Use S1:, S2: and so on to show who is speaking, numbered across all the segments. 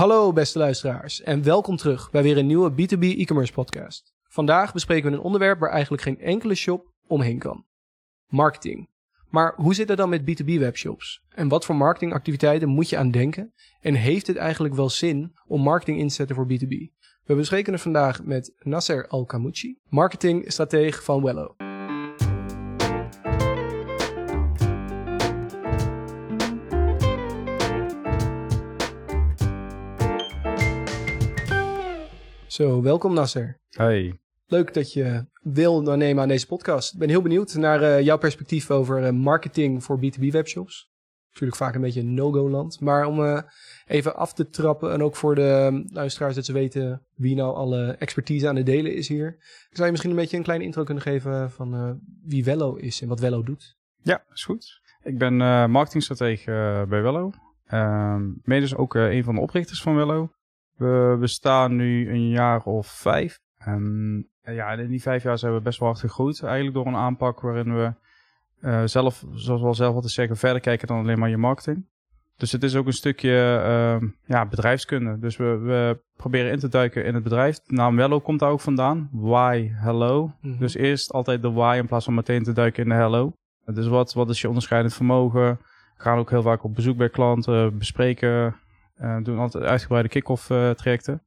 S1: Hallo beste luisteraars en welkom terug bij weer een nieuwe B2B e-commerce podcast. Vandaag bespreken we een onderwerp waar eigenlijk geen enkele shop omheen kan. Marketing. Maar hoe zit het dan met B2B webshops? En wat voor marketingactiviteiten moet je aan denken? En heeft het eigenlijk wel zin om marketing in te zetten voor B2B? We bespreken het vandaag met Nasser Al-Kamouchi, marketingstratege van Wello. Zo, welkom Nasser.
S2: Hey.
S1: Leuk dat je wil nemen aan deze podcast. Ik ben heel benieuwd naar uh, jouw perspectief over uh, marketing voor B2B webshops. Natuurlijk vaak een beetje een no-go land. Maar om uh, even af te trappen en ook voor de luisteraars dat ze weten wie nou alle expertise aan het delen is hier. Zou je misschien een beetje een kleine intro kunnen geven van wie Wello is en wat Wello doet?
S2: Ja, is goed. Ik ben marketingstratege bij Wello. Ehm, mede dus ook een van de oprichters van Wello. We bestaan nu een jaar of vijf. En ja, in die vijf jaar zijn we best wel hard gegroeid. Eigenlijk door een aanpak waarin we uh, zelf, zoals we al zelf altijd zeggen, verder kijken dan alleen maar je marketing. Dus het is ook een stukje uh, ja, bedrijfskunde. Dus we, we proberen in te duiken in het bedrijf. De naam Wello komt daar ook vandaan. Why Hello. Mm -hmm. Dus eerst altijd de why in plaats van meteen te duiken in de hello. Dus wat, wat is je onderscheidend vermogen? We gaan ook heel vaak op bezoek bij klanten, bespreken doen altijd uitgebreide kick-off uh, trajecten.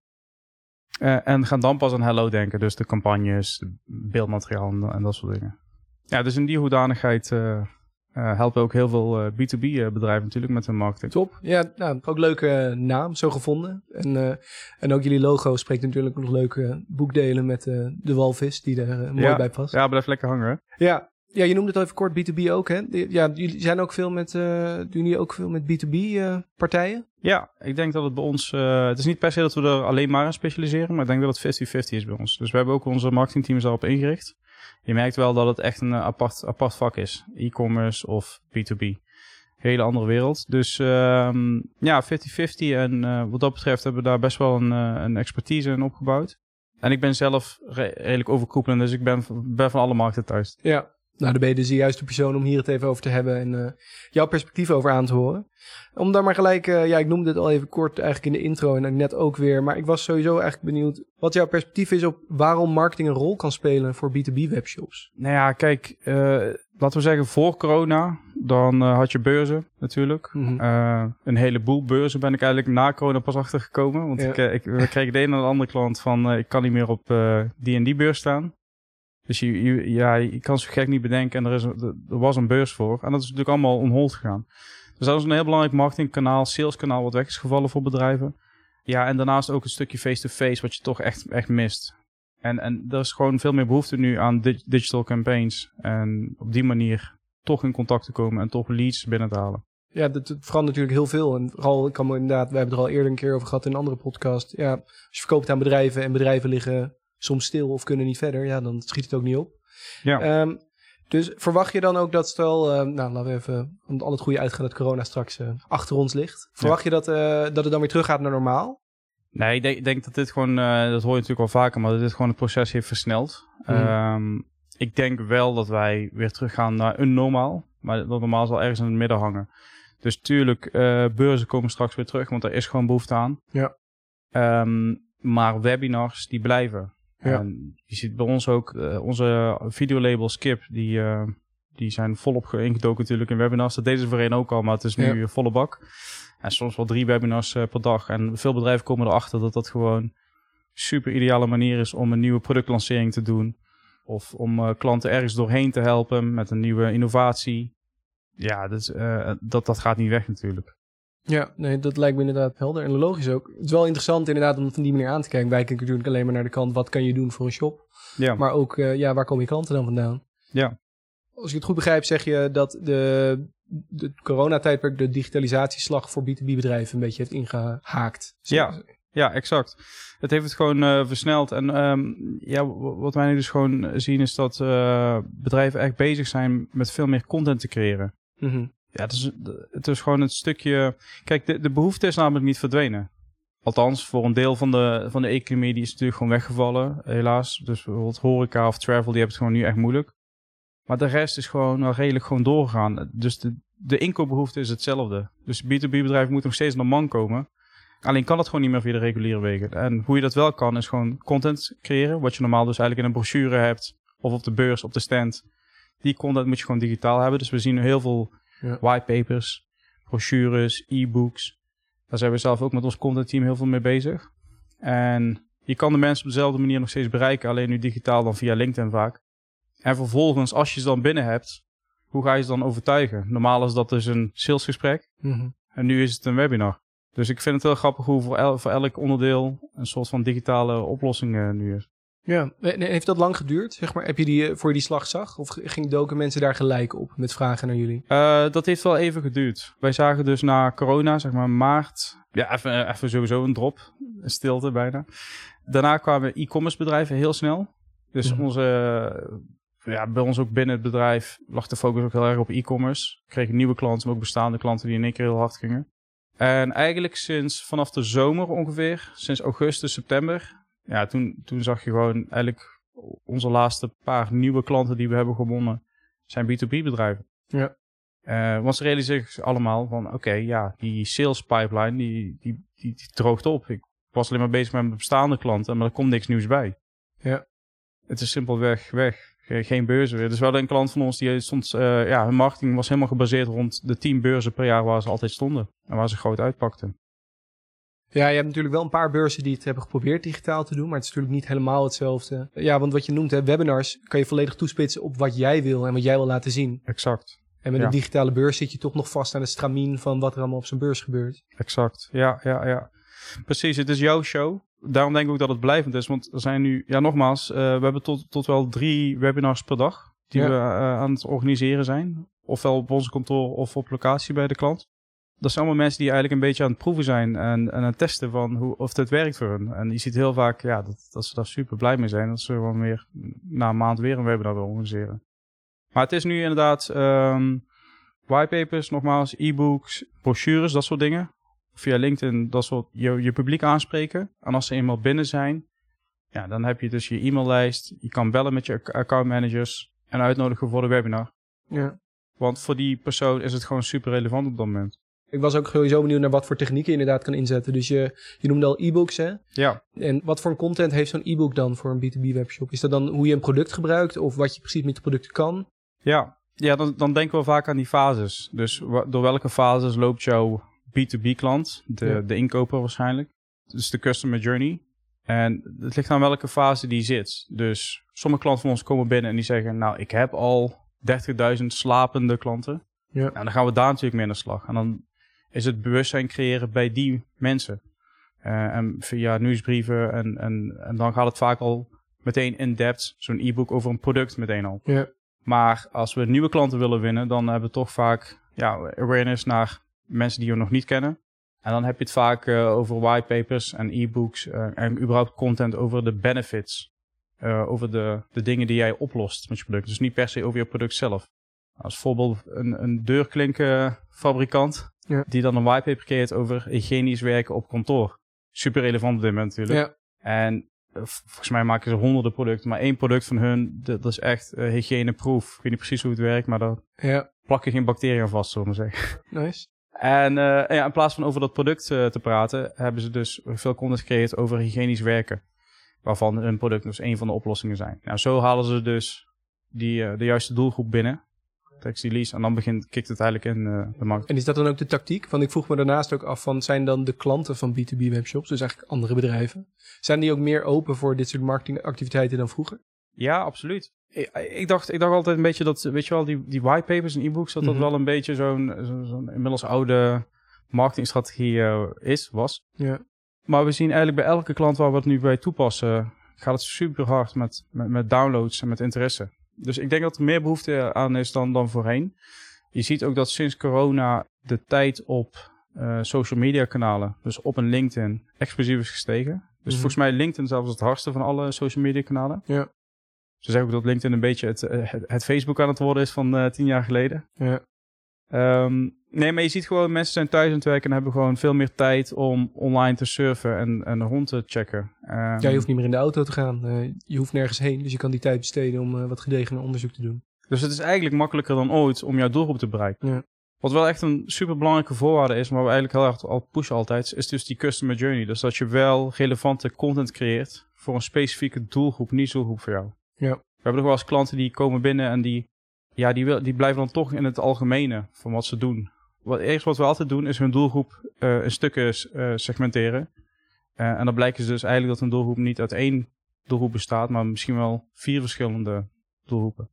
S2: Uh, en gaan dan pas aan Hello denken. Dus de campagnes, beeldmateriaal en, en, dat soort dingen. Ja, dus in die hoedanigheid helpen ook heel veel B2B bedrijven natuurlijk met hun marketing.
S1: Top. Ja, nou, ook leuke naam zo gevonden. En, en ook jullie logo spreekt natuurlijk nog leuke boekdelen met de walvis die er mooi
S2: ja,
S1: bij past.
S2: Ja, blijft lekker hangen.
S1: Ja, ja, je noemde het al even kort B2B ook, hè? Ja, jullie zijn ook veel met, uh, doen jullie ook veel met B2B uh, partijen?
S2: Ja, ik denk dat het bij ons, uh, het is niet per se dat we er alleen maar in specialiseren, maar ik denk dat het 50-50 is bij ons. Dus we hebben ook onze marketingteams daarop ingericht. Je merkt wel dat het echt een apart, apart vak is. E-commerce of B2B. Hele andere wereld. Dus um, ja, 50-50 en wat dat betreft hebben we daar best wel een, een expertise in opgebouwd. En ik ben zelf re redelijk overkoepelend, dus ik ben, ben van alle markten thuis.
S1: Ja, nou, dan ben je dus de juiste persoon om hier het even over te hebben en uh, jouw perspectief over aan te horen. Om daar maar gelijk, uh, ja, ik noemde het al even kort eigenlijk in de intro en net ook weer, maar ik was sowieso eigenlijk benieuwd wat jouw perspectief is op waarom marketing een rol kan spelen voor B2B webshops.
S2: Nou ja, kijk, uh, laten we zeggen voor corona, dan had je beurzen natuurlijk. Mm -hmm. een heleboel beurzen ben ik eigenlijk na corona pas achtergekomen, want ja. ik, ik, we kregen de ene en de andere klant van ik kan niet meer op die en die beurs staan. Dus je, ja, je kan zo gek niet bedenken en er, is, er, was een beurs voor. En dat is natuurlijk allemaal on hold gegaan. Dus dat is een heel belangrijk marketingkanaal, saleskanaal wat weg is gevallen voor bedrijven. Ja, en daarnaast ook een stukje face-to-face wat je toch echt, echt mist. En, en er is gewoon veel meer behoefte nu aan digital campaigns. En op die manier toch in contact te komen en toch leads binnen te halen.
S1: Ja, dat verandert natuurlijk heel veel. En vooral, ik kan inderdaad, we hebben het er al eerder een keer over gehad in een andere podcast. Ja, als je verkoopt aan bedrijven en bedrijven liggen soms stil of kunnen niet verder, ja, dan schiet het ook niet op.
S2: Ja.
S1: Um, dus verwacht je dan ook dat stel, uh, nou laten we even om al het goede uitgaan dat corona straks uh, achter ons ligt. Verwacht ja. je dat, uh, dat het dan weer terug gaat naar normaal?
S2: Nee, ik denk, denk dat dit gewoon, dat hoor je natuurlijk wel vaker, maar dat dit gewoon het proces heeft versneld. Mm. Um, ik denk wel dat wij weer teruggaan naar een normaal, maar dat normaal zal ergens in het midden hangen. Dus tuurlijk, beurzen komen straks weer terug, want er is gewoon behoefte aan.
S1: Ja.
S2: Um, maar webinars, die blijven. Ja. En je ziet bij ons ook, uh, onze videolabel Skip, die, uh, die zijn volop ingedoken natuurlijk in webinars. Dat deden ze voorheen ook al, maar het is nu ja. volle bak. En soms wel drie webinars uh, per dag. En veel bedrijven komen erachter dat dat gewoon super ideale manier is om een nieuwe productlancering te doen. Of om klanten ergens doorheen te helpen met een nieuwe innovatie. Ja, dat, dat, dat gaat niet weg natuurlijk.
S1: Ja, nee, dat lijkt me inderdaad helder en logisch ook. Het is wel interessant inderdaad om van die manier aan te kijken. Wij kijken natuurlijk alleen maar naar de kant, wat kan je doen voor een shop?
S2: Ja.
S1: Maar ook, uh, ja, waar komen je klanten dan vandaan?
S2: Ja.
S1: Als ik het goed begrijp, zeg je dat de, de coronatijdperk de digitalisatieslag voor B2B-bedrijven een beetje heeft ingehaakt.
S2: Ja, ja, exact. Het heeft het gewoon uh, versneld. En um, ja, wat wij nu dus gewoon zien is dat uh, bedrijven echt bezig zijn met veel meer content te creëren.
S1: Mm -hmm.
S2: Ja, het is, het is gewoon het stukje... Kijk, de, de behoefte is namelijk niet verdwenen. Althans, voor een deel van de, van de economie die is natuurlijk gewoon weggevallen, helaas. Dus bijvoorbeeld horeca of travel, die hebben het gewoon nu echt moeilijk. Maar de rest is gewoon wel redelijk gewoon doorgegaan. Dus de, de inkoopbehoefte is hetzelfde. Dus B2B-bedrijven moeten nog steeds naar man komen. Alleen kan dat gewoon niet meer via de reguliere wegen. En hoe je dat wel kan, is gewoon content creëren. Wat je normaal dus eigenlijk in een brochure hebt. Of op de beurs, op de stand. Die content moet je gewoon digitaal hebben. Dus we zien heel veel
S1: Ja.
S2: whitepapers, brochures, e-books. Daar zijn we zelf ook met ons content team heel veel mee bezig. En je kan de mensen op dezelfde manier nog steeds bereiken. Alleen nu digitaal dan via LinkedIn vaak. En vervolgens, als je ze dan binnen hebt, hoe ga je ze dan overtuigen? Normaal is dat dus een salesgesprek.
S1: Mhm.
S2: En nu is het een webinar. Dus ik vind het heel grappig hoe voor, el- voor elk onderdeel een soort van digitale oplossing eh, nu is.
S1: Ja, en heeft dat lang geduurd, zeg maar? Heb je die eh, voor je die slag zag? Of ging doken mensen daar gelijk op met vragen naar jullie?
S2: Eh, dat heeft wel even geduurd. Wij zagen dus na corona, zeg maar maart, ja, even, even sowieso een drop, een stilte bijna. Daarna kwamen e-commerce bedrijven heel snel. Dus
S1: Mhm.
S2: onze, eh, ja, bij ons ook binnen het bedrijf lag de focus ook heel erg op e-commerce. We kregen nieuwe klanten, maar ook bestaande klanten die in één keer heel hard gingen. En eigenlijk sinds vanaf de zomer ongeveer, sinds augustus, september, ja, toen, toen zag je gewoon eigenlijk onze laatste paar nieuwe klanten die we hebben gewonnen, zijn B2B bedrijven.
S1: Ja.
S2: Eh, want ze realiseren zich allemaal van, oké, ja, die sales pipeline, die, die, die, die droogt op. Ik was alleen maar bezig met mijn bestaande klanten, maar er komt niks nieuws bij.
S1: Ja.
S2: Het is simpelweg weg. Ge- Geen beurzen weer. Dus wel een klant van ons die stond, eh, ja, hun marketing was helemaal gebaseerd rond de 10 beurzen per jaar waar ze altijd stonden. En waar ze groot uitpakten.
S1: Ja, je hebt natuurlijk wel een paar beurzen die het hebben geprobeerd digitaal te doen, maar het is natuurlijk niet helemaal hetzelfde. Ja, want wat je noemt, hè, webinars kan je volledig toespitsen op wat jij wil en wat jij wil laten zien.
S2: Exact.
S1: En met
S2: Ja.
S1: een digitale beurs zit je toch nog vast aan het stramien van wat er allemaal op zo'n beurs gebeurt.
S2: Exact. Ja, ja, ja. Precies, het is jouw show. Daarom denk ik ook dat het blijvend is. Want er zijn nu, ja, nogmaals, eh, we hebben tot, tot wel drie webinars per dag die
S1: Ja.
S2: we eh, aan het organiseren zijn. Ofwel op onze kantoor of op locatie bij de klant. Dat zijn allemaal mensen die eigenlijk een beetje aan het proeven zijn en, en aan het testen van hoe, of het werkt voor hun. En je ziet heel vaak ja, dat, dat ze daar super blij mee zijn. Dat ze gewoon weer na een maand weer een webinar willen organiseren. Maar het is nu inderdaad ehm whitepapers, nogmaals, e-books, brochures, dat soort dingen via LinkedIn dat soort je, je publiek aanspreken. En als ze eenmaal binnen zijn, ja, dan heb je dus je e-maillijst. Je kan bellen met je ac- accountmanagers en uitnodigen voor de webinar.
S1: Ja.
S2: Want voor die persoon is het gewoon super relevant op dat moment.
S1: Ik was ook sowieso benieuwd naar wat voor technieken je inderdaad kan inzetten. Dus je, je noemde al e-books, hè?
S2: Ja,
S1: En wat voor content heeft zo'n e-book dan voor een B2B webshop? Is dat dan hoe je een product gebruikt of wat je precies met het product kan?
S2: ja. ja dan, dan denken we vaak aan die fases. Dus door welke fases loopt jouw B2B klant, de,
S1: Ja.
S2: de inkoper waarschijnlijk. Dus de customer journey. En het ligt aan welke fase die zit. Dus sommige klanten van ons komen binnen en die zeggen... nou, ik heb al 30.000 slapende klanten.
S1: Ja.
S2: Nou, dan gaan we daar natuurlijk mee aan de slag. En dan is het bewustzijn creëren bij die mensen. Eh, en via nieuwsbrieven en, en, en dan gaat het vaak al meteen in-depth... zo'n e-book over een product meteen al.
S1: Ja.
S2: Maar als we nieuwe klanten willen winnen... dan hebben we toch vaak ja, awareness naar mensen die we nog niet kennen. En dan heb je het vaak eh, over whitepapers en e-books eh, en überhaupt content over de benefits. over de, de dingen die jij oplost met je product. Dus niet per se over je product zelf. Als voorbeeld een, een deurklinkenfabrikant
S1: Ja.
S2: die dan een whitepaper creëert over hygiënisch werken op kantoor. Super relevant op dit moment natuurlijk.
S1: Ja.
S2: En eh, volgens mij maken ze honderden producten, maar één product van hun, dat, is echt eh, hygiëneproof. Ik weet niet precies hoe het werkt, maar daar
S1: Ja,
S2: plakken geen bacteriën vast, zullen we maar zeggen.
S1: nice.
S2: En eh, ja, in plaats van over dat product te praten, hebben ze dus veel content gecreëerd over hygiënisch werken. Waarvan hun product dus een van de oplossingen zijn. Nou, zo halen ze dus die, de juiste doelgroep binnen. Textilies. En dan begint, kikt het eigenlijk in eh, de markt.
S1: En is dat dan ook de tactiek? Want ik vroeg me daarnaast ook af van, zijn dan de klanten van B2B webshops, dus eigenlijk andere bedrijven, zijn die ook meer open voor dit soort marketingactiviteiten dan vroeger?
S2: Ja, absoluut. Ik, ik, dacht, ik dacht altijd een beetje dat, weet je wel, die, die whitepapers en e-books, dat dat
S1: Mhm.
S2: wel een beetje zo'n zo, zo'n inmiddels oude marketingstrategie eh, is, was.
S1: Ja.
S2: Maar we zien eigenlijk bij elke klant waar we het nu bij toepassen, gaat het super hard met, met, met downloads en met interesse. Dus ik denk dat er meer behoefte aan is dan, dan voorheen. Je ziet ook dat sinds corona de tijd op eh, social media kanalen, dus op een LinkedIn, explosief is gestegen. Dus
S1: Mhm.
S2: volgens mij LinkedIn zelfs het hardste van alle social media kanalen.
S1: Ja.
S2: Ze zeggen ook dat LinkedIn een beetje het, eh, het, het Facebook aan het worden is van eh, tien jaar geleden.
S1: Ja.
S2: Ehm, nee, maar je ziet gewoon, mensen zijn thuis aan het werken en hebben gewoon veel meer tijd om online te surfen en, en rond te checken. Ehm,
S1: ja, je hoeft niet meer in de auto te gaan. Eh, je hoeft nergens heen, dus je kan die tijd besteden om eh, wat gedegener onderzoek te doen.
S2: Dus het is eigenlijk makkelijker dan ooit om jouw doelgroep te bereiken.
S1: Ja.
S2: Wat wel echt een super belangrijke voorwaarde is, maar we eigenlijk heel erg al pushen altijd, is dus die customer journey. Dus dat je wel relevante content creëert voor een specifieke doelgroep, niet doelgroep voor jou.
S1: Ja.
S2: We hebben nog wel eens klanten die komen binnen en die, ja, die, wil, die blijven dan toch in het algemene van wat ze doen. Wat, eerst wat we altijd doen is hun doelgroep uh, in stukken uh, segmenteren. Uh, en dan blijkt dus eigenlijk dat een doelgroep niet uit één doelgroep bestaat, maar misschien wel vier verschillende doelgroepen.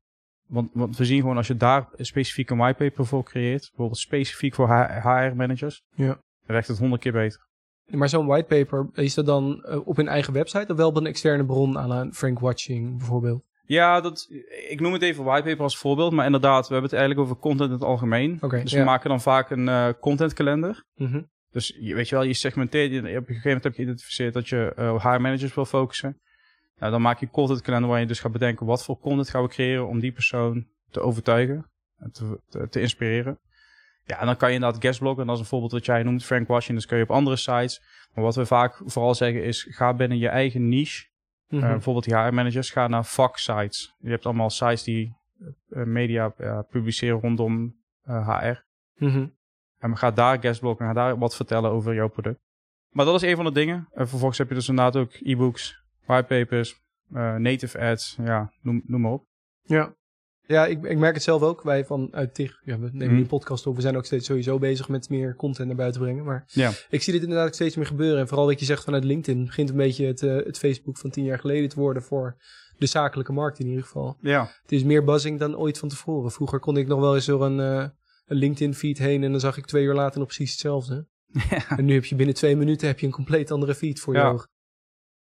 S2: Want, want we zien gewoon als je daar specifiek een whitepaper voor creëert, bijvoorbeeld specifiek voor HR-managers,
S1: ja.
S2: dan werkt het honderd keer beter.
S1: Maar zo'n whitepaper, is dat dan op hun eigen website of wel op een externe bron aan een Frank Watching bijvoorbeeld?
S2: Ja, dat, ik noem het even whitepaper als voorbeeld, maar inderdaad, we hebben het eigenlijk over content in het algemeen.
S1: Okay,
S2: dus
S1: ja.
S2: we maken dan vaak een uh, contentkalender.
S1: Mm -hmm.
S2: Dus je, weet je wel, je segmenteert, op een gegeven moment heb je geïdentificeerd dat je uh, op HR-managers wil focussen. Nou, dan maak je een contentkalender waar je dus gaat bedenken wat voor content gaan we creëren om die persoon te overtuigen, te, te, te inspireren. Ja, en dan kan je inderdaad guestbloggen. En dat is een voorbeeld wat jij noemt, Frank Washington. Dus kun je op andere sites. Maar wat we vaak vooral zeggen is, ga binnen je eigen niche.
S1: Mhm.
S2: Mm -hmm. uh, bijvoorbeeld die HR-managers, ga naar vaksites. Je hebt allemaal sites die uh, media uh, publiceren rondom HR.
S1: Mm -hmm.
S2: En ga daar guestbloggen en ga daar wat vertellen over jouw product. Maar dat is een van de dingen. En vervolgens heb je dus inderdaad ook e-books, whitepapers, native ads. Ja, noem, noem maar op.
S1: Ja. Ja, ik, ik merk het zelf ook. Wij vanuit TIG, ja, we nemen een podcast op. We zijn ook steeds sowieso bezig met meer content naar buiten brengen. Maar
S2: Ja.
S1: ik zie dit inderdaad ook steeds meer gebeuren. En vooral wat je zegt vanuit LinkedIn. begint een beetje het, uh, het Facebook van tien jaar geleden te worden voor de zakelijke markt in ieder geval.
S2: Ja.
S1: Het is meer buzzing dan ooit van tevoren. Vroeger kon ik nog wel eens door een, uh, een LinkedIn feed heen en dan zag ik twee uur later nog precies hetzelfde.
S2: ja.
S1: En nu heb je binnen twee minuten heb je een compleet andere feed voor je
S2: Ja.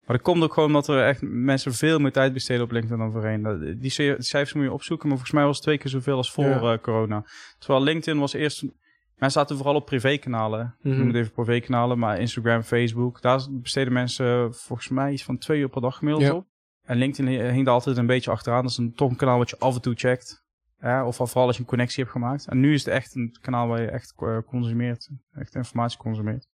S2: Maar dat komt ook gewoon omdat er echt mensen veel meer tijd besteden op LinkedIn dan voorheen. Die cijfers moet je opzoeken, maar volgens mij was het twee keer zoveel als voor
S1: Ja.
S2: eh, corona. Terwijl LinkedIn was eerst... Mensen zaten vooral op privékanalen. Ik
S1: Mhm.
S2: noem het even privékanalen, maar Instagram, Facebook. Daar besteden mensen volgens mij iets van twee uur per dag gemiddeld
S1: Ja.
S2: op. En LinkedIn hi- hing daar altijd een beetje achteraan. Dat is een, toch een kanaal wat je af en toe checkt. Ja, of al vooral als je een connectie hebt gemaakt. En nu is het echt een kanaal waar je echt eh, consumeert. Echt informatie consumeert.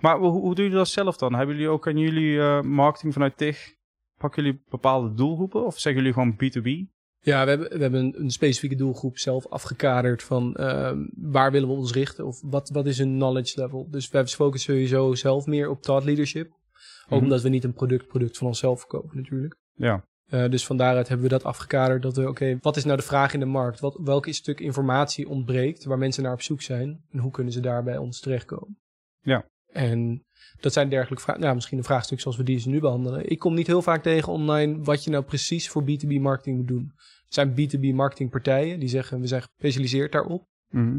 S2: Maar hoe, hoe doen jullie dat zelf dan? Hebben jullie ook aan jullie eh, marketing vanuit TIG... Pakken jullie bepaalde doelgroepen? Of zeggen jullie gewoon B2B?
S1: Ja, we hebben, we hebben een, een specifieke doelgroep zelf afgekaderd van ehm, waar willen we ons richten of wat, wat is een knowledge level. Dus we focussen sowieso zelf meer op thought leadership. Ook
S2: Mhm.
S1: omdat we niet een product, product van onszelf verkopen natuurlijk.
S2: Ja.
S1: Eh, dus van daaruit hebben we dat afgekaderd. Dat we, oké, wat is nou de vraag in de markt? Wat, welk stuk informatie ontbreekt waar mensen naar op zoek zijn? En hoe kunnen ze daar bij ons terechtkomen?
S2: Ja.
S1: En dat zijn dergelijke vragen. Nou, misschien een vraagstuk zoals we die ze nu behandelen. Ik kom niet heel vaak tegen online wat je nou precies voor B2B marketing moet doen. Er zijn B2B marketingpartijen die zeggen we zijn gespecialiseerd daarop.
S2: Mhm.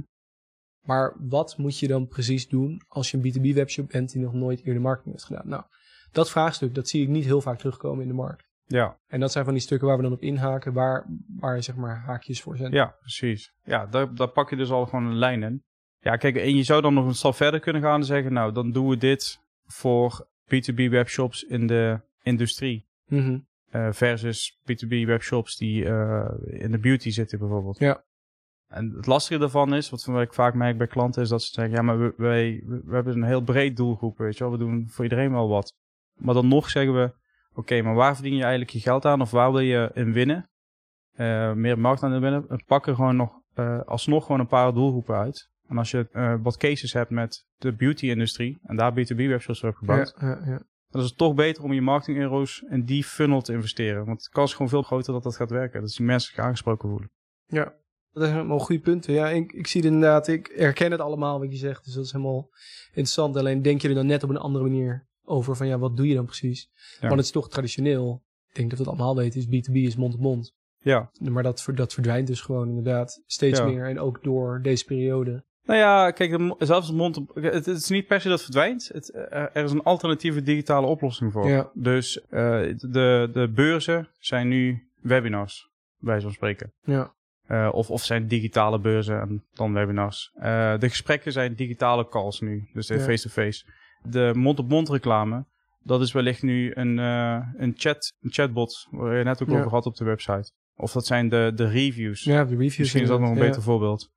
S1: Maar wat moet je dan precies doen als je een B2B webshop bent die nog nooit eerder marketing heeft gedaan? Nou, dat vraagstuk, dat zie ik niet heel vaak terugkomen in de markt.
S2: Ja.
S1: En dat zijn van die stukken waar we dan op inhaken, waar, waar zeg maar haakjes voor zijn.
S2: Ja, precies. Ja, daar, daar pak je dus al gewoon een lijn in. Ja, kijk, en je zou dan nog een stap verder kunnen gaan en zeggen, nou, dan doen we dit voor B2B webshops in de industrie. Eh, versus B2B webshops die eh, in de beauty zitten bijvoorbeeld.
S1: Ja.
S2: En het lastige daarvan is, wat ik vaak merk bij klanten, is dat ze zeggen, ja, maar we, wij, we hebben een heel breed doelgroep, weet je wel. We doen voor iedereen wel wat. Maar dan nog zeggen we, oké, maar waar verdien je eigenlijk je geld aan of waar wil je in winnen? Eh, meer markt aan winnen. En pak er gewoon nog, alsnog gewoon een paar doelgroepen uit. En als je eh, wat cases hebt met de beauty-industrie en daar B2B webshops voor hebt gebouwd,
S1: Ja, ja, ja.
S2: dan is het toch beter om je marketing euro's in die funnel te investeren. Want de kans is gewoon veel groter dat dat gaat werken. Dat die mensen zich aangesproken voelen.
S1: Ja, dat zijn helemaal goede punten. Ja, ik, ik zie het inderdaad, ik herken het allemaal wat je zegt. Dus dat is helemaal interessant. Alleen denk je er dan net op een andere manier over van ja, wat doe je dan precies?
S2: Ja.
S1: Want het is toch traditioneel. Ik denk dat we het allemaal weten, is B2B is mond-op-mond.
S2: Ja.
S1: Maar dat, dat verdwijnt dus gewoon inderdaad steeds
S2: Ja.
S1: meer. En ook door deze periode.
S2: Nou ja, kijk, de zelfs mond... Het, het is niet per se dat het verdwijnt. Het, eh, er is een alternatieve digitale oplossing voor.
S1: Ja.
S2: Dus eh, de, de beurzen zijn nu webinars, bij van spreken.
S1: Ja,
S2: Eh, of, of zijn digitale beurzen en dan webinars. Eh, de gesprekken zijn digitale calls nu, dus
S1: Ja.
S2: face-to-face. De mond-op-mond reclame, dat is wellicht nu een, eh, een, chat, een chatbot, waar je net ook
S1: Ja.
S2: over had op de website. Of dat zijn de, de reviews.
S1: ja de reviews.
S2: Misschien is dat nog een beter voorbeeld.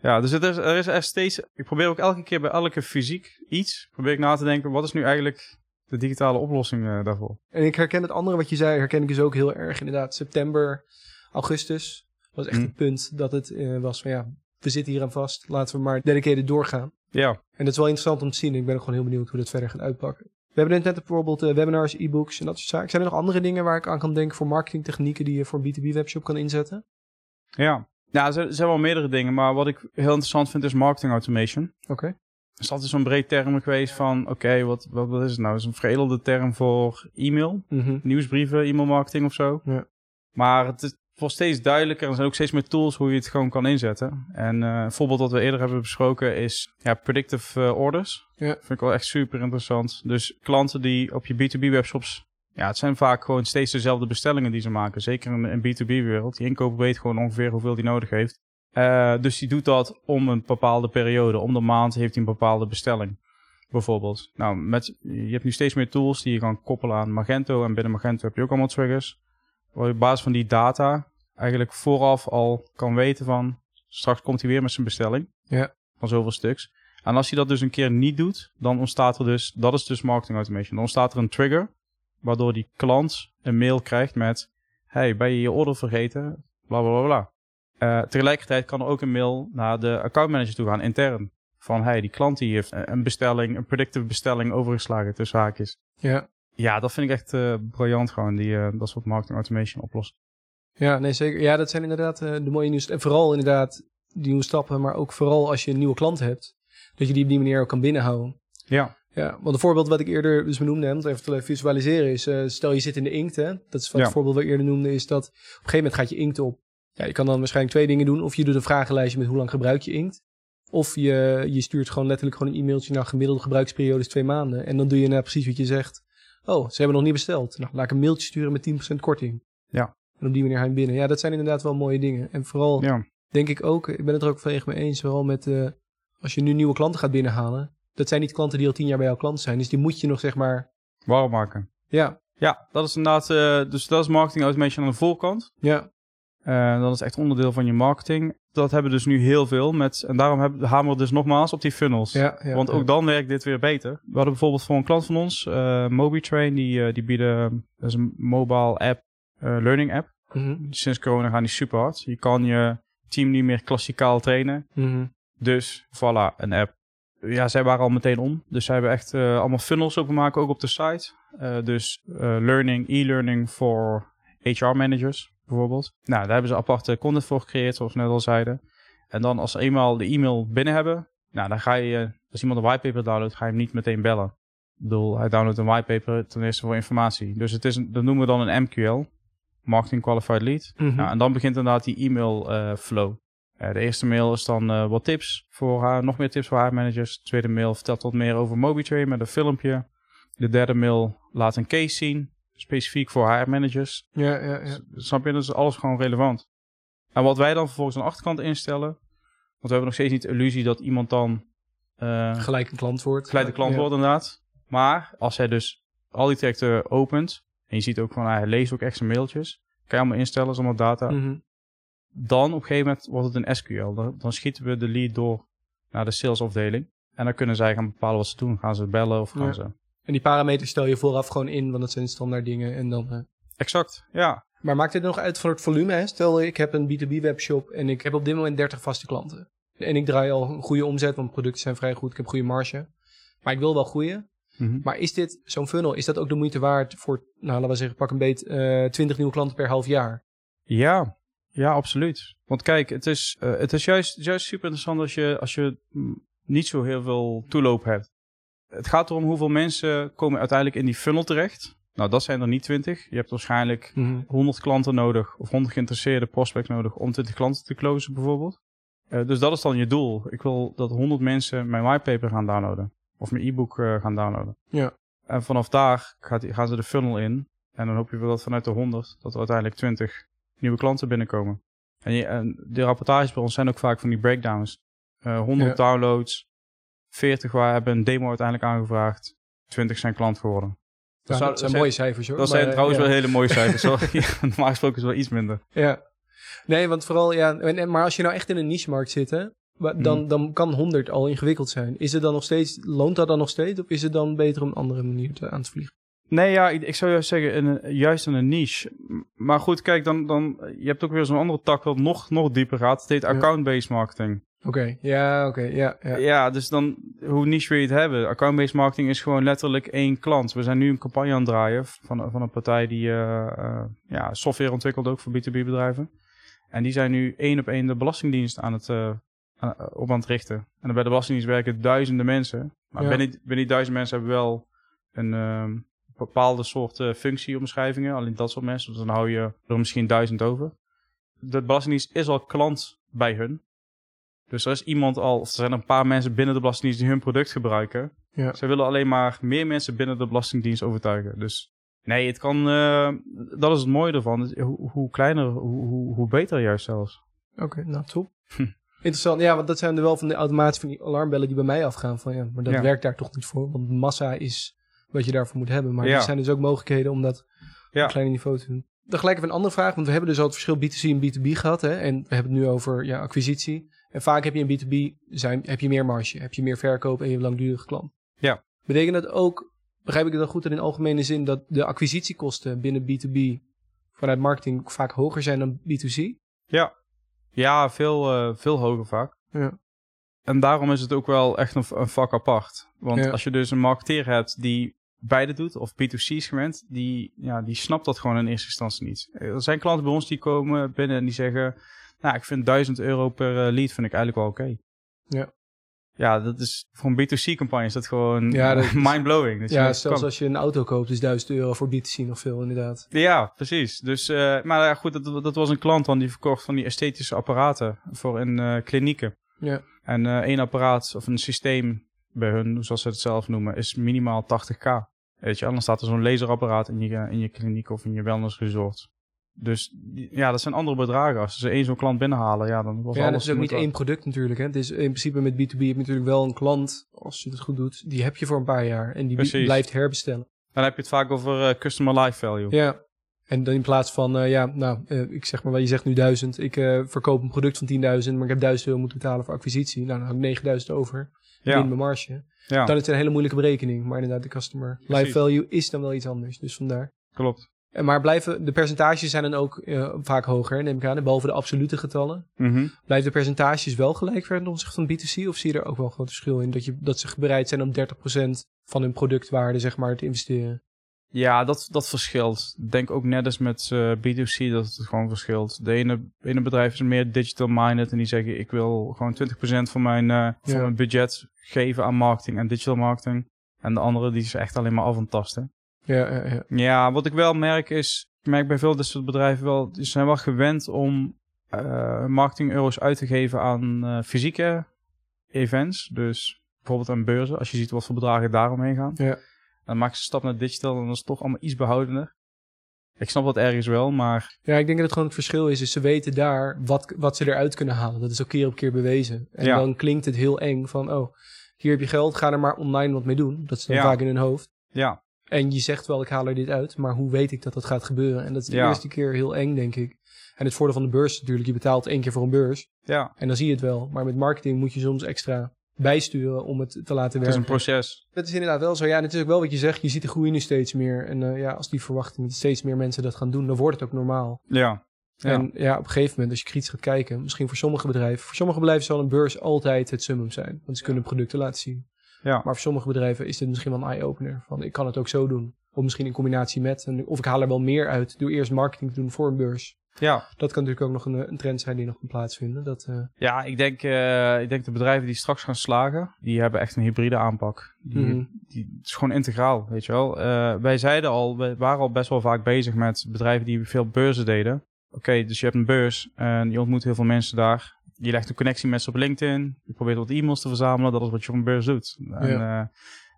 S2: Ja, dus het is, er is er steeds... Ik probeer ook elke keer bij elke fysiek iets... probeer ik na te denken... wat is nu eigenlijk de digitale oplossing eh, daarvoor?
S1: En ik herken het andere wat je zei, herken ik dus ook heel erg. Inderdaad, september, augustus was echt
S2: Mm.
S1: het punt dat het eh, was van ja, we zitten hier aan vast. Laten we maar dedicated doorgaan.
S2: Ja,
S1: En dat is wel interessant om te zien. Ik ben ook gewoon heel benieuwd hoe dat verder gaat uitpakken. We hebben net bijvoorbeeld eh, webinars, e-books en dat soort zaken. Zijn er nog andere dingen waar ik aan kan denken voor marketingtechnieken die je voor een B2B webshop kan inzetten?
S2: ja. Ja, er zijn- wel meerdere dingen, maar wat ik heel interessant vind is marketing automation.
S1: Oké.
S2: Er is altijd zo'n breed term geweest van, oké, wat, wat, wat is het nou? Het is een veredelde term voor e-mail,
S1: Mhm.
S2: nieuwsbrieven, e-mailmarketing of zo.
S1: Ja.
S2: Maar het is, wordt steeds duidelijker. Er zijn ook steeds meer tools hoe je het gewoon kan inzetten. En eh, een voorbeeld dat we eerder hebben besproken is ja, predictive eh, orders.
S1: Ja.
S2: Vind ik wel echt super interessant. Dus klanten die op je B2B webshops... Ja, het zijn vaak gewoon steeds dezelfde bestellingen die ze maken. Zeker in een B2B wereld. Die inkoper weet gewoon ongeveer hoeveel die nodig heeft. Eh, dus die doet dat om een bepaalde periode. Om de maand heeft hij een bepaalde bestelling. Bijvoorbeeld. Nou, met, je hebt nu steeds meer tools die je kan koppelen aan Magento. En binnen Magento heb je ook allemaal triggers. Waar je op basis van die data eigenlijk vooraf al kan weten van... Straks komt hij weer met zijn bestelling.
S1: Ja.
S2: Van zoveel stuks. En als hij dat dus een keer niet doet, dan ontstaat er dus... Dat is dus marketing automation. Dan ontstaat er een trigger. Waardoor die klant een mail krijgt met... Hey, ben je je order vergeten? Bla bla bla bla. Eh, tegelijkertijd kan er ook een mail naar de accountmanager toe gaan, intern. Van, hey, die klant die heeft een bestelling, een predictive bestelling overgeslagen tussen haakjes.
S1: Ja.
S2: Ja, dat vind ik echt eh, briljant gewoon, die, eh, dat soort marketing automation oplossen.
S1: Ja, nee, zeker. Ja, dat zijn inderdaad de mooie nieuws. En vooral inderdaad die nieuwe stappen, maar ook vooral als je een nieuwe klant hebt. Dat je die op die manier ook kan binnenhouden.
S2: Ja,
S1: Ja, want een voorbeeld wat ik eerder dus benoemde, om het even te visualiseren, is eh, stel je zit in de inkt, hè, dat is wat
S2: Ja.
S1: het voorbeeld wat ik eerder noemde, is dat op een gegeven moment gaat je inkt op. Ja, je kan dan waarschijnlijk twee dingen doen. Of je doet een vragenlijstje met hoe lang gebruik je inkt. Of je, je stuurt gewoon letterlijk gewoon een e-mailtje naar gemiddelde gebruiksperiode is twee maanden. En dan doe je nou precies wat je zegt. Oh, ze hebben nog niet besteld. Nou, laat ik een mailtje sturen met 10% korting.
S2: Ja.
S1: En op die manier ga je binnen. Ja, dat zijn inderdaad wel mooie dingen. En vooral
S2: ja,
S1: denk ik ook, ik ben het er ook volledig mee eens, vooral met eh, als je nu nieuwe klanten gaat binnenhalen. Dat zijn niet klanten die al tien jaar bij jouw klant zijn. Dus die moet je nog zeg maar,
S2: warm maken.
S1: ja,
S2: Ja, dat is inderdaad, eh, dus dat is marketing automation aan de voorkant.
S1: ja,
S2: Eh, dat is echt onderdeel van je marketing. Dat hebben we dus nu heel veel met, en daarom hebben, hameren we dus nogmaals op die funnels.
S1: ja. ja
S2: Want
S1: ja.
S2: ook dan werkt dit weer beter. We hadden bijvoorbeeld voor een klant van ons, eh MobiTrain, die, die bieden, dat is een mobile app, learning app.
S1: Mhm,
S2: Sinds corona gaan die super hard. Je kan je team niet meer klassikaal trainen.
S1: mhm.
S2: Dus voilà, een app. Ja, zij waren al meteen om. Dus zij hebben echt eh, allemaal funnels openmaken, ook op de site. Eh, dus eh, learning, e-learning voor HR-managers bijvoorbeeld. Nou, daar hebben ze aparte content voor gecreëerd, zoals we net al zeiden. En dan als ze eenmaal de e-mail binnen hebben, nou, dan ga je, als iemand een whitepaper downloadt, ga je hem niet meteen bellen. Ik bedoel, hij downloadt een whitepaper ten eerste voor informatie. Dus het is een, dat noemen we dan een MQL, Marketing Qualified Lead.
S1: Mhm.
S2: Nou, en dan begint inderdaad die e-mail flow. Eh, de eerste mail is dan eh, wat tips voor haar, nog meer tips voor haar managers. De tweede mail vertelt wat meer over MobiTrain met een filmpje. De derde mail laat een case zien, specifiek voor haar managers.
S1: ja, ja, ja.
S2: Snap je? Dat is alles gewoon relevant. En wat wij dan vervolgens aan de achterkant instellen, want we hebben nog steeds niet de illusie dat iemand dan eh,
S1: Gelijk een klant wordt.
S2: gelijk de klant
S1: Ja.
S2: wordt inderdaad. Maar als hij dus al die trajecten opent, en je ziet ook van hij leest ook echt zijn mailtjes, kan je allemaal instellen, is allemaal data.
S1: Mhm.
S2: Dan op een gegeven moment wordt het een SQL. Dan, dan schieten we de lead door naar de salesafdeling. En dan kunnen zij gaan bepalen wat ze doen. Gaan ze bellen of gaan
S1: Ja.
S2: ze...
S1: En die parameters stel je vooraf gewoon in, want dat zijn standaard dingen. En dan, eh,
S2: Exact, ja.
S1: Maar maakt dit nog uit voor het volume? Hè? Stel, ik heb een B2B webshop en ik heb op dit moment 30 vaste klanten. En ik draai al een goede omzet, want producten zijn vrij goed. Ik heb goede marge. Maar ik wil wel groeien.
S2: Mhm.
S1: Maar is dit, zo'n funnel, is dat ook de moeite waard voor, nou laten we zeggen, pak een beet, eh 20 nieuwe klanten per half jaar?
S2: Ja, ja, absoluut. Want kijk, het is, eh, het is juist, juist super interessant als je, als je niet zo heel veel toeloop hebt. Het gaat erom hoeveel mensen komen uiteindelijk in die funnel terecht. Nou, dat zijn er niet 20. Je hebt waarschijnlijk 100 klanten nodig of 100 geïnteresseerde prospects nodig om 20 klanten te closen bijvoorbeeld. Eh, dus dat is dan je doel. Ik wil dat 100 mensen mijn whitepaper gaan downloaden of mijn e-book eh, gaan downloaden.
S1: Ja.
S2: En vanaf daar gaat, gaan ze de funnel in en dan hoop je wel dat vanuit de 100 dat er uiteindelijk 20 nieuwe klanten binnenkomen. En, je, en de rapportages bij ons zijn ook vaak van die breakdowns. Eh 100
S1: Ja.
S2: downloads, 40 waar hebben een demo uiteindelijk aangevraagd, 20 zijn klant geworden.
S1: Dat,
S2: zou-
S1: dat zijn mooie cijfers hoor.
S2: Dat
S1: Maar,
S2: zijn
S1: eh,
S2: trouwens
S1: ja.
S2: wel hele mooie cijfers. hoor. Normaal gesproken is het wel iets minder.
S1: Ja. Nee, want vooral, ja, en, maar als je nou echt in een niche-markt zit, hè, wa- dan,
S2: Mhm.
S1: dan kan 100 al ingewikkeld zijn. Is het dan nog steeds, loont dat dan nog steeds? Of is het dan beter om een andere manier te, aan te vliegen?
S2: Nee, ja, ik, ik zou juist zeggen, een, juist in een niche. Maar goed, kijk, dan, dan, je hebt ook weer zo'n andere tak wat nog, nog dieper gaat. Het heet account-based marketing.
S1: Oké, ja, oké, ja, ja.
S2: Ja. dus dan, hoe niche wil je het hebben? Account-based marketing is gewoon letterlijk één klant. We zijn nu een campagne aan het draaien van, van een partij die eh, eh, ja, software ontwikkelt ook voor B2B-bedrijven. En die zijn nu één op één de Belastingdienst aan het, eh, aan, op aan het richten. En dan bij de Belastingdienst werken duizenden mensen. Maar
S1: Ja.
S2: binnen, binnen die duizend mensen hebben we wel een ehm, bepaalde soort eh, functieomschrijvingen. Alleen dat soort mensen. Dus dan hou je er misschien duizend over. De Belastingdienst is al klant bij hun. Dus er is iemand al, of er zijn een paar mensen binnen de Belastingdienst die hun product gebruiken.
S1: Ja.
S2: Zij willen alleen maar meer mensen binnen de Belastingdienst overtuigen. Dus nee, het kan, eh, dat is het mooie ervan. Hoe, hoe kleiner, hoe, hoe, beter juist zelfs.
S1: Oké, nou top. Interessant. Ja, want dat zijn er wel van de automatische van die alarmbellen die bij mij afgaan. Van ja, maar dat
S2: Ja.
S1: werkt daar toch niet voor. Want massa is wat je daarvoor moet hebben. Maar
S2: Ja.
S1: er zijn dus ook mogelijkheden om dat op een kleiner niveau te doen. Dan gelijk even een andere vraag. Want we hebben dus al het verschil B2C en B2B gehad. Hè? En we hebben het nu over ja, acquisitie. En vaak heb je in B2B zijn, heb je meer marge. Heb je meer verkoop en je hebt langdurige klant.
S2: Ja.
S1: Betekent dat ook, begrijp ik het dan goed dat in algemene zin... dat de acquisitiekosten binnen B2B vanuit marketing vaak hoger zijn dan B2C?
S2: Ja, ja veel, eh, veel hoger vaak.
S1: Ja.
S2: En daarom is het ook wel echt een, een vak apart. Want
S1: Ja.
S2: als je dus een marketeer hebt die beide doet, of B2C is gewend, die, ja, die snapt dat gewoon in eerste instantie niet. Er zijn klanten bij ons die komen binnen en die zeggen, nou, ik vind 1000 euro per eh, lead vind ik eigenlijk wel oké.
S1: Ja.
S2: Ja, dat is voor een B2C-campagne is dat gewoon
S1: Ja, dat is-
S2: mind-blowing. dat je
S1: Ja, zelfs
S2: kan.
S1: als je een auto koopt, is 1000 euro voor B2C nog veel, inderdaad.
S2: Ja, precies. Dus, eh, maar ja, goed, dat, dat was een klant dan die verkocht van die esthetische apparaten voor in eh, klinieken.
S1: Ja.
S2: En eh, één apparaat of een systeem bij hun, zoals ze het zelf noemen, is minimaal 80k. Weet je, anders staat er zo'n laserapparaat in je, in je kliniek of in je wellnessresort. Dus ja, dat zijn andere bedragen. Als ze één zo'n klant binnenhalen, ja, dan was
S1: ja,
S2: alles...
S1: dat is ook niet één product natuurlijk. Hè. Het is in principe met B2B heb je natuurlijk wel een klant, als je het goed doet, die heb je voor een paar jaar. En die
S2: Precies.
S1: blijft herbestellen.
S2: Dan heb je het vaak over eh, customer life value.
S1: Ja. En dan in plaats van, eh, ja, nou, eh, ik zeg maar, wel, je zegt nu 1000. Ik eh, verkoop een product van 10.000, maar ik heb 1000 euro moeten betalen voor acquisitie. Nou, dan heb ik 9000 over.
S2: Ja,
S1: In mijn marge.
S2: ja,
S1: Dan is het een hele moeilijke berekening. Maar inderdaad, de customer life value is dan wel iets anders. Dus vandaar.
S2: klopt.
S1: En Maar blijven, de percentages zijn dan ook vaak hoger, neem ik aan. Behalve de absolute getallen.
S2: Mhm.
S1: Blijven de percentages wel gelijk verder ten opzichte van B2C? Of zie je er ook wel een groot verschil in? Dat, je, dat ze bereid zijn om 30% van hun productwaarde zeg maar, te investeren?
S2: Ja, dat, dat verschilt. Ik denk ook net als met eh, B2C dat het gewoon verschilt. De ene, ene bedrijf is meer digital minded en die zeggen ik wil gewoon 20% van mijn, eh, van mijn budget geven aan marketing en digital marketing. En de andere die is echt alleen maar af en tasten.
S1: Ja, ja, ja.
S2: Ja, wat ik wel merk is, ik merk bij veel dit soort bedrijven wel, die zijn wel gewend om eh marketing euro's uit te geven aan fysieke events. Dus bijvoorbeeld aan beurzen, als je ziet wat voor bedragen daaromheen gaan.
S1: Ja.
S2: Dan maak je een stap naar digital en dan is toch allemaal iets behoudender. Ik snap dat ergens wel, maar
S1: Ja, ik denk dat het gewoon het verschil is. is ze weten daar wat, wat ze eruit kunnen halen. Dat is ook keer op keer bewezen. En
S2: Ja.
S1: dan klinkt het heel eng van, oh, hier heb je geld, ga er maar online wat mee doen. Dat is dan
S2: Ja.
S1: vaak in hun hoofd.
S2: ja,
S1: En je zegt wel, ik haal er dit uit, maar hoe weet ik dat dat gaat gebeuren? En dat is de
S2: Ja.
S1: eerste keer heel eng, denk ik. En het voordeel van de beurs is natuurlijk, je betaalt één keer voor een beurs.
S2: ja,
S1: En dan zie je het wel. Maar met marketing moet je soms extra bijsturen om het te laten
S2: het is
S1: werken.
S2: een proces.
S1: Dat is inderdaad wel zo. Ja, en het is ook wel wat je zegt. Je ziet de groei nu steeds meer. En eh, ja, als die verwachtingen dat steeds meer mensen dat gaan doen, dan wordt het ook normaal.
S2: Ja, ja,
S1: En ja, op een gegeven moment, als je kritisch gaat kijken, misschien voor sommige bedrijven, voor sommige bedrijven zal een beurs altijd het summum zijn. Want ze kunnen producten laten zien.
S2: ja,
S1: Maar voor sommige bedrijven is dit misschien wel een eye-opener. Van ik kan het ook zo doen. Of misschien in combinatie met. En, of ik haal er wel meer uit. Doe eerst marketing te doen voor een beurs.
S2: Ja.
S1: Dat kan natuurlijk ook nog een, eh, een trend zijn die nog kan plaatsvinden. Dat, eh,
S2: Ja, ik denk, eh, ik denk de bedrijven die straks gaan slagen, die hebben echt een hybride aanpak. Die,
S1: Mhm.
S2: die, het is gewoon integraal, weet je wel. Wij zeiden al, we waren al best wel vaak bezig met bedrijven die veel beurzen deden. Oké, dus je hebt een beurs en je ontmoet heel veel mensen daar. Je legt een connectie met ze op LinkedIn. Je probeert wat e-mails te verzamelen. Dat is wat je op een beurs doet. En,
S1: Ja.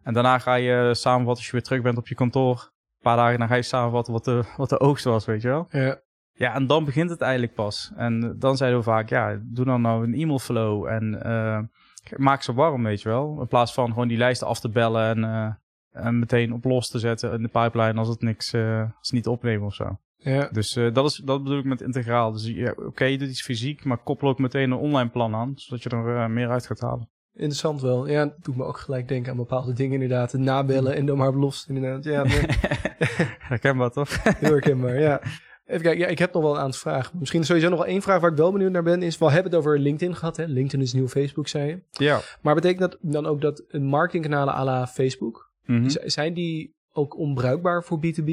S2: en daarna ga je samenvatten als je weer terug bent op je kantoor. Een paar dagen dan ga je samenvatten wat de, wat de oogst was, weet je wel.
S1: ja,
S2: Ja, en dan begint het eigenlijk pas. En dan zeiden we vaak, ja, doe dan nou een e-mail flow en eh, maak ze warm, weet je wel. In plaats van gewoon die lijsten af te bellen en, eh, en meteen op los te zetten in de pipeline als het niks, eh, als het niet opnemen of zo.
S1: ja.
S2: Dus dat, is, dat bedoel ik met integraal. Dus ja, oké, je doet iets fysiek, maar koppel ook meteen een online plan aan, zodat je er meer uit gaat halen.
S1: Interessant wel. Ja, het doet me ook gelijk denken aan bepaalde dingen inderdaad. Het nabellen en dan maar op los. Inderdaad, ja,
S2: Herkenbaar toch?
S1: heel herkenbaar. Ja. Even kijken, ja, ik heb nog wel een aantal vragen. Misschien sowieso nog wel één vraag waar ik wel benieuwd naar ben. Is, we hebben het over LinkedIn gehad. Hè? LinkedIn is nieuw Facebook, zei je.
S2: Ja.
S1: Maar betekent dat dan ook dat een marketingkanalen à la Facebook,
S2: Mhm.
S1: zijn die ook onbruikbaar voor B2B?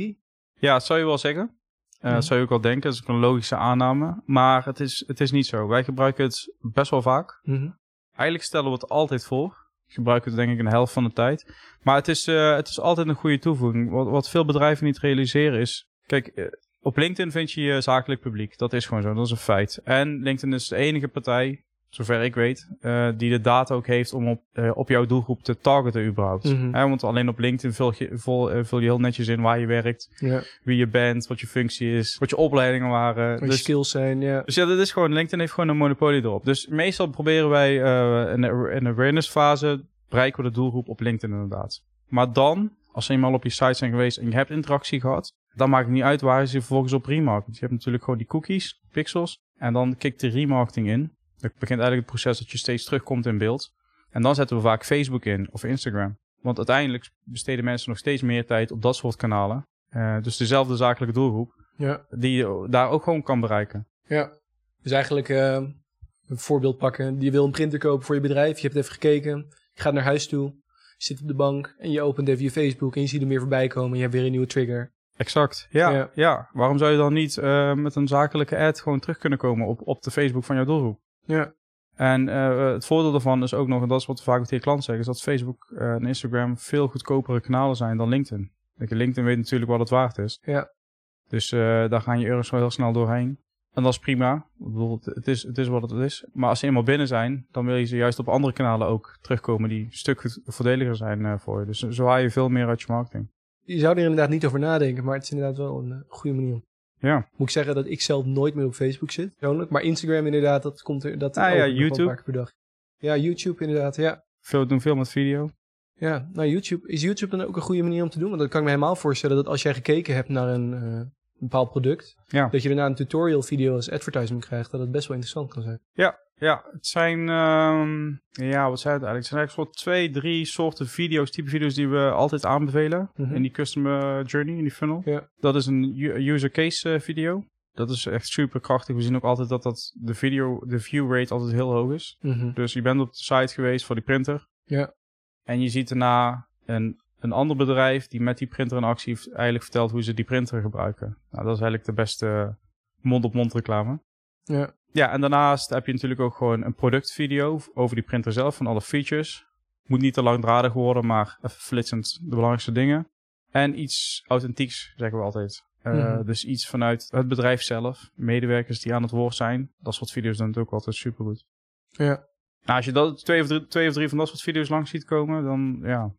S2: Ja, dat zou je wel zeggen. Dat zou je ook wel denken. Dat is ook een logische aanname. Maar het is, het is niet zo. Wij gebruiken het best wel vaak.
S1: Mhm.
S2: Eigenlijk stellen we het altijd voor. Gebruiken het denk ik een helft van de tijd. Maar het is, eh, het is altijd een goede toevoeging. Wat, wat veel bedrijven niet realiseren is... Kijk, eh, op LinkedIn vind je je zakelijk publiek. Dat is gewoon zo. Dat is een feit. En LinkedIn is de enige partij, zover ik weet... eh, die de data ook heeft om op, eh, op jouw doelgroep te targeten überhaupt.
S1: Mhm.
S2: Want alleen op LinkedIn vul je, vul, eh, vul je heel netjes in waar je werkt wie je bent, wat je functie is, wat je opleidingen waren.
S1: wat je
S2: Dus,
S1: skills zijn, ja.
S2: dus ja, dat is gewoon, LinkedIn heeft gewoon een monopolie erop. Dus meestal proberen wij in, de, in de awareness fase, bereiken we de doelgroep op LinkedIn inderdaad. Maar dan, als ze eenmaal op je site zijn geweest en je hebt interactie gehad, dan maakt het niet uit waar je ze vervolgens op remarket. Je hebt natuurlijk gewoon die cookies, pixels, en dan kikt de remarketing in. Dan begint eigenlijk het proces dat je steeds terugkomt in beeld. En dan zetten we vaak Facebook in of Instagram. Want uiteindelijk besteden mensen nog steeds meer tijd op dat soort kanalen. Eh, dus dezelfde zakelijke doelgroep
S1: Ja,
S2: die je daar ook gewoon kan bereiken.
S1: ja. Dus eigenlijk eh, een voorbeeld pakken. Je wil een printer kopen voor je bedrijf. Je hebt even gekeken. Je gaat naar huis toe. Je zit op de bank en je opent even je Facebook en je ziet er meer voorbij komen. En je hebt weer een nieuwe trigger.
S2: Exact. Ja,
S1: Ja.
S2: ja. Waarom zou je dan niet eh, met een zakelijke ad gewoon terug kunnen komen op, op de Facebook van jouw doelgroep?
S1: Ja,
S2: En eh, het voordeel daarvan is ook nog, en dat is wat we vaak tegen klanten zeggen, is dat Facebook eh, en Instagram veel goedkopere kanalen zijn dan LinkedIn. LinkedIn weet natuurlijk wat het waard is.
S1: ja.
S2: Dus eh, daar gaan je euro's wel heel snel doorheen. En dat is prima. Ik bedoel, het, is, het is wat het is. Maar als ze eenmaal binnen zijn, dan wil je ze juist op andere kanalen ook terugkomen die een stuk goed- voordeliger zijn eh, voor je. Dus zo haal je veel meer uit je marketing.
S1: Je zou er inderdaad niet over nadenken, maar het is inderdaad wel een eh, goede manier.
S2: Ja.
S1: Moet ik zeggen dat ik zelf nooit meer op Facebook zit, persoonlijk. Maar Instagram inderdaad, dat komt er... Dat
S2: Ah ja, YouTube.
S1: Per dag. Ja, YouTube inderdaad, ja.
S2: Veel doen veel met video.
S1: Ja, nou YouTube. Is YouTube dan ook een goede manier om te doen? Want dan kan ik me helemaal voorstellen dat als jij gekeken hebt naar een eh, bepaald product,
S2: Ja.
S1: dat je daarna een tutorial video als advertisement krijgt, dat het best wel interessant kan zijn.
S2: Ja, het zijn, ehm, ja, wat zijn het eigenlijk? Het zijn eigenlijk soort twee, drie soorten video's, type video's die we altijd aanbevelen
S1: Mhm.
S2: in die customer journey, in die funnel.
S1: Ja.
S2: Dat is een user case eh, video. Dat is echt super krachtig. We zien ook altijd dat, dat de video, de view rate altijd heel hoog is.
S1: Mhm.
S2: Dus je bent op de site geweest voor die printer.
S1: Ja.
S2: En je ziet daarna een, een ander bedrijf die met die printer in actie heeft eigenlijk vertelt hoe ze die printer gebruiken. Nou, dat is eigenlijk de beste mond-op-mond reclame.
S1: Ja.
S2: Ja, en daarnaast heb je natuurlijk ook gewoon een productvideo over die printer zelf, van alle features. Moet niet te langdradig worden, maar even flitsend de belangrijkste dingen. En iets authentieks, zeggen we altijd. Eh,
S1: Mhm.
S2: Dus iets vanuit het bedrijf zelf, medewerkers die aan het woord zijn. Dat soort video's doen het ook altijd supergoed.
S1: Ja.
S2: Nou, als je dat, twee, of drie, twee of drie van dat soort video's langs ziet komen, dan ja,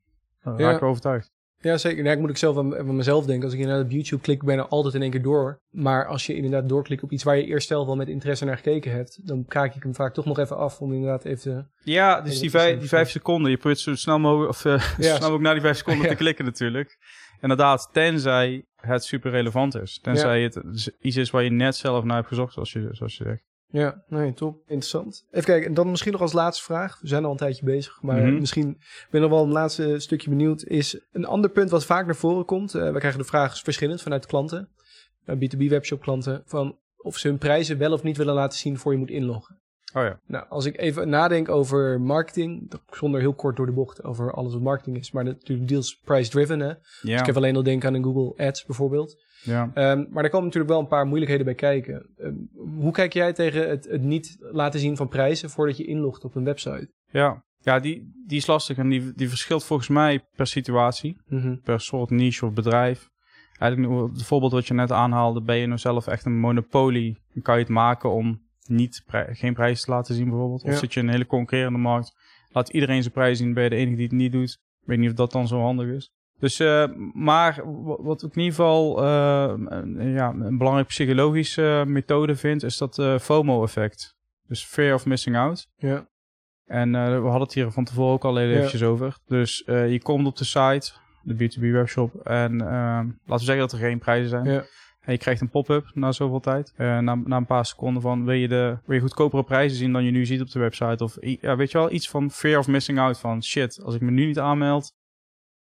S2: dan
S1: Ja.
S2: raak ik overtuigd.
S1: Ja, zeker. Nou, ik moet ik zelf aan, aan mezelf denken. Als ik inderdaad op YouTube klik, ben ik bijna altijd in één keer door. Maar als je inderdaad doorklikt op iets waar je eerst zelf wel met interesse naar gekeken hebt, dan kraak ik hem vaak toch nog even af om inderdaad even te...
S2: Ja, dus die, vijf, die vijf seconden, je probeert zo snel mogelijk, of eh, zo snel mogelijk naar die vijf seconden
S1: Ja.
S2: te klikken natuurlijk. Inderdaad, tenzij het super relevant is. Tenzij het iets is waar je net zelf naar hebt gezocht, zoals je, zoals je zegt.
S1: Ja, nee, top. Interessant. Even kijken, en dan misschien nog als laatste vraag. We zijn al een tijdje bezig, maar
S2: Mhm.
S1: misschien ben ik nog wel een laatste stukje benieuwd. Is een ander punt wat vaak naar voren komt. eh, we krijgen de vraag verschillend vanuit klanten, eh, B2B webshop klanten, van of ze hun prijzen wel of niet willen laten zien voor je moet inloggen.
S2: Oh ja.
S1: Nou, als ik even nadenk over marketing, zonder heel kort door de bocht over alles wat marketing is, maar natuurlijk deals price-driven. Hè? Dus ik heb alleen al denken aan een Google Ads bijvoorbeeld.
S2: ja.
S1: Ehm, maar daar komen natuurlijk wel een paar moeilijkheden bij kijken. Ehm, hoe kijk jij tegen het, het niet laten zien van prijzen voordat je inlogt op een website?
S2: ja. ja die, die is lastig en die, die verschilt volgens mij per situatie,
S1: Mhm.
S2: per soort niche of bedrijf. Eigenlijk het voorbeeld wat je net aanhaalde, ben je nou zelf echt een monopolie, dan kan je het maken om niet geen prijs te laten zien bijvoorbeeld. Of
S1: Ja.
S2: zit je in een hele concurrerende markt, laat iedereen zijn prijs zien, ben je de enige die het niet doet. Ik weet niet of dat dan zo handig is. Dus, eh, maar wa- wat ik in ieder geval eh, een- ja, een belangrijke psychologische methode vind, is dat eh, FOMO-effect. Dus fear of missing out.
S1: Ja.
S2: En we hadden het hier van tevoren ook al even
S1: Ja.
S2: eventjes over. Dus je komt op de site, de B2B webshop, en laten we zeggen dat er geen prijzen zijn.
S1: Ja.
S2: En je krijgt een pop-up na zoveel tijd. Eh, na, na een paar seconden van, wil je, de, wil je goedkopere prijzen zien dan je nu ziet op de website? Of ja, weet je wel, iets van fear of missing out. Van shit, als ik me nu niet aanmeld,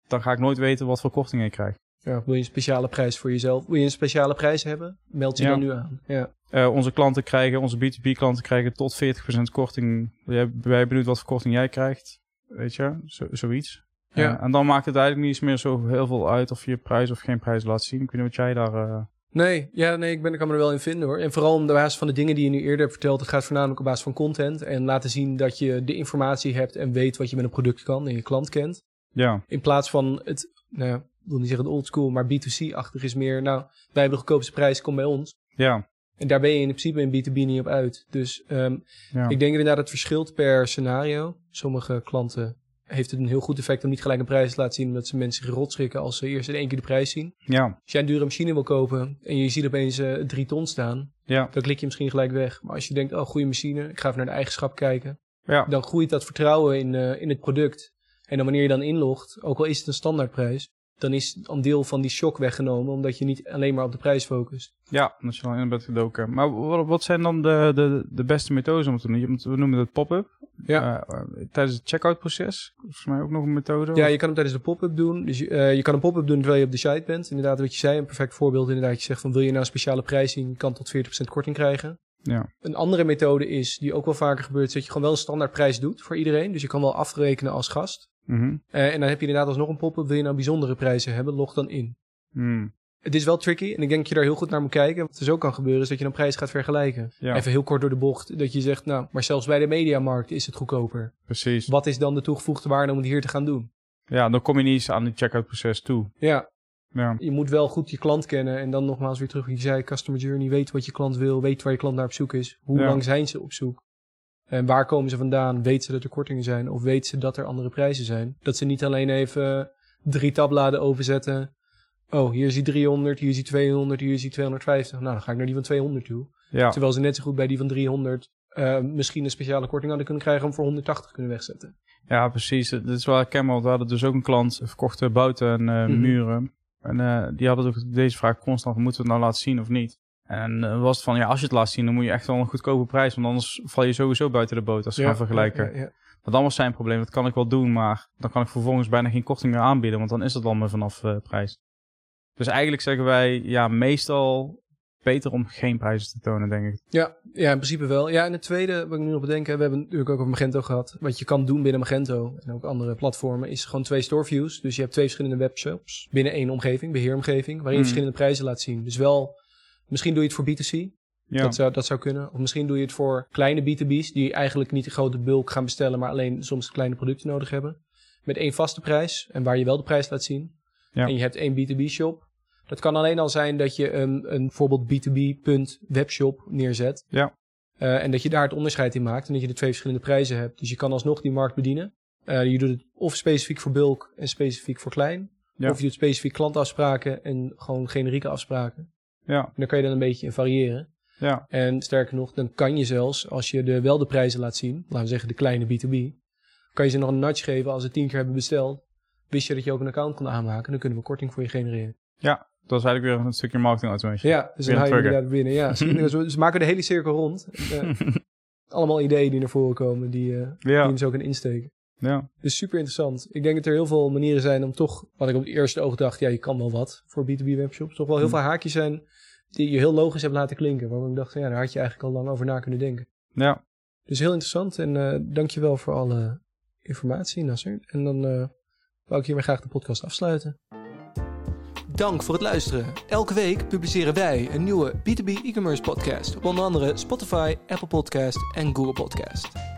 S2: dan ga ik nooit weten wat voor korting ik krijg.
S1: Ja, wil je een speciale prijs voor jezelf? Wil je een speciale prijs hebben? Meld je
S2: Ja.
S1: dan nu aan. Ja.
S2: Eh, onze klanten krijgen, onze B2B-klanten krijgen tot 40% korting. Jij ben benieuwd wat voor korting jij krijgt? Weet je, zo, zoiets.
S1: Ja.
S2: Eh, en dan maakt het eigenlijk niet eens meer zo heel veel uit of je prijs of geen prijs laat zien. Ik weet niet wat jij daar...
S1: Nee, ja, nee ik, ben, ik kan me er wel in vinden hoor. En vooral om de basis van de dingen die je nu eerder hebt verteld. Het gaat voornamelijk op basis van content. En laten zien dat je de informatie hebt en weet wat je met een product kan en je klant kent.
S2: ja,
S1: In plaats van het, nou ja, ik wil niet zeggen het old school, maar B2C-achtig is meer, nou, wij hebben de goedkoopste prijs, kom bij ons.
S2: ja,
S1: En daar ben je in principe in B2B niet op uit. Dus ehm,
S2: ja.
S1: ik denk inderdaad het verschilt per scenario. Sommige klanten heeft het een heel goed effect om niet gelijk een prijs te laten zien, omdat ze mensen rotschrikken als ze eerst in één keer de prijs zien.
S2: ja,
S1: Als jij een dure machine wil kopen en je ziet opeens eh, drie ton staan,
S2: ja,
S1: dan klik je misschien gelijk weg. Maar als je denkt, oh, goede machine, ik ga even naar de eigenschap kijken,
S2: ja,
S1: dan groeit dat vertrouwen in, eh, in het product. En dan wanneer je dan inlogt, ook al is het een standaardprijs, dan is een deel van die shock weggenomen, omdat je niet alleen maar op de prijs focust.
S2: ja, als je dan in bent gedoken. Maar wat, zijn dan de, de, de beste methodes om te doen? We noemen het pop-up.
S1: Ja.
S2: Eh, eh, tijdens het checkout proces. Volgens mij ook nog een methode.
S1: Ja, je kan hem tijdens de pop-up doen. Dus je, eh, je kan een pop-up doen terwijl je op de site bent. Inderdaad, wat je zei, een perfect voorbeeld. Inderdaad, je zegt van wil je nou een speciale prijs zien, je kan tot 40% korting krijgen.
S2: Ja,
S1: Een andere methode is, die ook wel vaker gebeurt, is dat je gewoon wel een standaardprijs doet voor iedereen. Dus je kan wel afrekenen als gast.
S2: Mhm.
S1: Eh, en dan heb je inderdaad alsnog een pop-up. Wil je nou bijzondere prijzen hebben, log dan in.
S2: Hmm.
S1: Het is wel tricky en ik denk dat je daar heel goed naar moet kijken. Wat er zo kan gebeuren is dat je een prijs gaat vergelijken.
S2: Ja.
S1: Even heel kort door de bocht. Dat je zegt, nou, maar zelfs bij de mediamarkt is het goedkoper.
S2: Precies.
S1: Wat is dan de toegevoegde waarde om het hier te gaan doen?
S2: Ja, dan kom je niet eens aan het checkout proces toe.
S1: Ja,
S2: Ja,
S1: je moet wel goed je klant kennen. En dan nogmaals weer terug je zei, customer journey. Weet wat je klant wil, weet waar je klant naar op zoek is. Hoe
S2: Ja.
S1: lang zijn ze op zoek? En waar komen ze vandaan? Weet ze dat er kortingen zijn? Of weet ze dat er andere prijzen zijn? Dat ze niet alleen even drie tabbladen overzetten. Oh, hier is die 300, hier is die 200, hier is die 250. Nou, dan ga ik naar die van 200 toe.
S2: ja,
S1: Terwijl ze net zo goed bij die van 300 eh, misschien een speciale korting hadden kunnen krijgen om voor 180 kunnen wegzetten.
S2: ja precies. Dit is wel herkenbaar. We hadden dus ook een klant, verkochte bouten en eh,
S1: Mhm.
S2: muren. En eh, die hadden ook deze vraag constant, moeten we het nou laten zien of niet? En eh, was het van, ja, als je het laat zien, dan moet je echt wel een goedkope prijs. Want anders val je sowieso buiten de boot als we gaan vergelijken.
S1: Ja, ja, ja.
S2: Want dan was zijn probleem, dat kan ik wel doen, maar dan kan ik vervolgens bijna geen korting meer aanbieden, want dan is het allemaal vanaf eh, prijs. Dus eigenlijk zeggen wij, ja, meestal beter om geen prijzen te tonen, denk ik.
S1: Ja, ja, in principe wel. Ja, en het tweede, wat ik nu nog bedenk, we hebben natuurlijk ook over Magento gehad. Wat je kan doen binnen Magento en ook andere platformen, is gewoon twee store views. Dus je hebt twee verschillende webshops binnen één omgeving, beheeromgeving, waarin je
S2: Hmm.
S1: verschillende prijzen laat zien. Dus wel, misschien doe je het voor B2C,
S2: Ja,
S1: dat, zou, dat zou kunnen. Of misschien doe je het voor kleine B2B's, die eigenlijk niet de grote bulk gaan bestellen, maar alleen soms kleine producten nodig hebben. Met één vaste prijs en waar je wel de prijs laat zien.
S2: Ja.
S1: En je hebt één B2B shop. Dat kan alleen al zijn dat je een, een bijvoorbeeld B2B.webshop neerzet.
S2: Ja.
S1: Eh, en dat je daar het onderscheid in maakt en dat je de twee verschillende prijzen hebt. Dus je kan alsnog die markt bedienen. Eh, je doet het of specifiek voor bulk en specifiek voor klein.
S2: Ja.
S1: Of je doet specifiek klantafspraken en gewoon generieke afspraken.
S2: Ja,
S1: En daar kan je dan een beetje in variëren.
S2: ja,
S1: En sterker nog, dan kan je zelfs, als je de, wel de prijzen laat zien, laten we zeggen de kleine B2B, kan je ze nog een nudge geven als ze tien keer hebben besteld. Wist je dat je ook een account kon aanmaken, dan kunnen we korting voor je genereren.
S2: ja. Dat is eigenlijk weer een stukje marketing automation.
S1: Ja, dus dan
S2: een
S1: hou je inderdaad binnen. Ja, ze, ze maken de hele cirkel rond. Eh, allemaal ideeën die naar voren komen, die, eh die
S2: Ja,
S1: je zo kan insteken.
S2: Ja,
S1: Dus super interessant. Ik denk dat er heel veel manieren zijn om toch, wat ik op het eerste oog dacht, ja, je kan wel wat voor B2B webshops. Toch wel heel
S2: Hmm.
S1: veel haakjes zijn die je heel logisch hebt laten klinken. Waarvan ik dacht, ja, daar had je eigenlijk al lang over na kunnen denken.
S2: ja.
S1: Dus heel interessant en eh dankjewel voor alle informatie, Nasser. En dan eh wou ik hiermee graag de podcast afsluiten. Dank voor het luisteren. Elke week publiceren wij een nieuwe B2B e-commerce podcast op onder andere Spotify, Apple Podcast en Google Podcast.